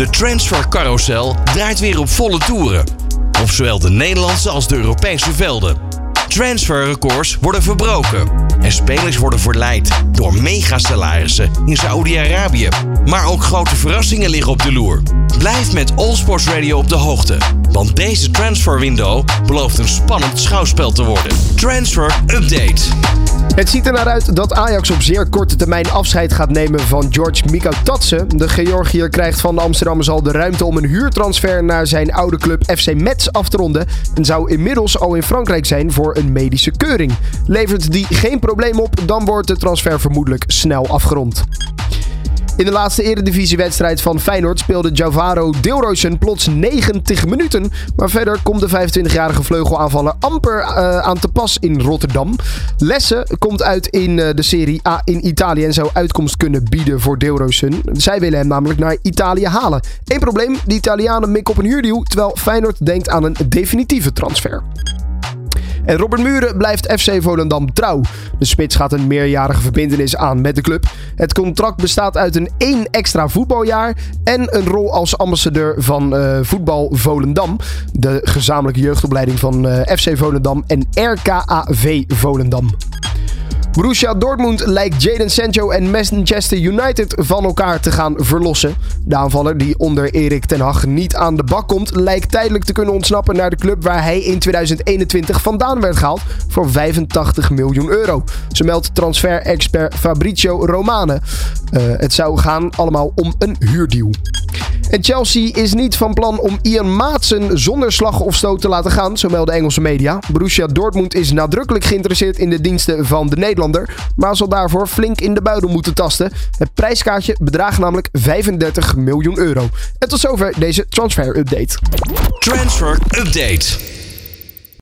De transfercarousel draait weer op volle toeren. Op zowel de Nederlandse als de Europese velden. Transferrecords worden verbroken. En spelers worden verleid door megasalarissen in Saoedi-Arabië. Maar ook grote verrassingen liggen op de loer. Blijf met All Sports Radio op de hoogte. Want deze transferwindow belooft een spannend schouwspel te worden. Transfer Update. Het ziet er naar uit dat Ajax op zeer korte termijn afscheid gaat nemen van George Mikautatse. De Georgiër krijgt van de Amsterdammers al de ruimte om een huurtransfer naar zijn oude club FC Metz af te ronden. En zou inmiddels al in Frankrijk zijn voor een medische keuring. Levert die geen probleem op, dan wordt de transfer vermoedelijk snel afgerond. In de laatste eredivisiewedstrijd van Feyenoord speelde Javaro Deelroosen plots 90 minuten. Maar verder komt de 25-jarige vleugelaanvaller amper uh, aan te pas in Rotterdam. Lessen komt uit in uh, de Serie A in Italië en zou uitkomst kunnen bieden voor Deelroosen. Zij willen hem namelijk naar Italië halen. Eén probleem, de Italianen mikken op een huurdeal, terwijl Feyenoord denkt aan een definitieve transfer. En Robert Muren blijft FC Volendam trouw. De spits gaat een meerjarige verbindenis aan met de club. Het contract bestaat uit een één extra voetbaljaar en een rol als ambassadeur van uh, Voetbal Volendam. De gezamenlijke jeugdopleiding van uh, FC Volendam en RKAV Volendam. Borussia Dortmund lijkt Jadon Sancho en Manchester United van elkaar te gaan verlossen. De aanvaller die onder Erik ten Hag niet aan de bak komt, lijkt tijdelijk te kunnen ontsnappen naar de club waar hij in 2021 vandaan werd gehaald voor 85 miljoen euro. Zo meldt transfer-expert Fabrizio Romane. Uh, het zou gaan allemaal om een huurdeal. En Chelsea is niet van plan om Ian Maatsen zonder slag of stoot te laten gaan, zo melden Engelse media. Borussia Dortmund is nadrukkelijk geïnteresseerd in de diensten van de Nederlander, maar zal daarvoor flink in de buidel moeten tasten. Het prijskaartje bedraagt namelijk 35 miljoen euro. En tot zover deze transfer update. Transfer update.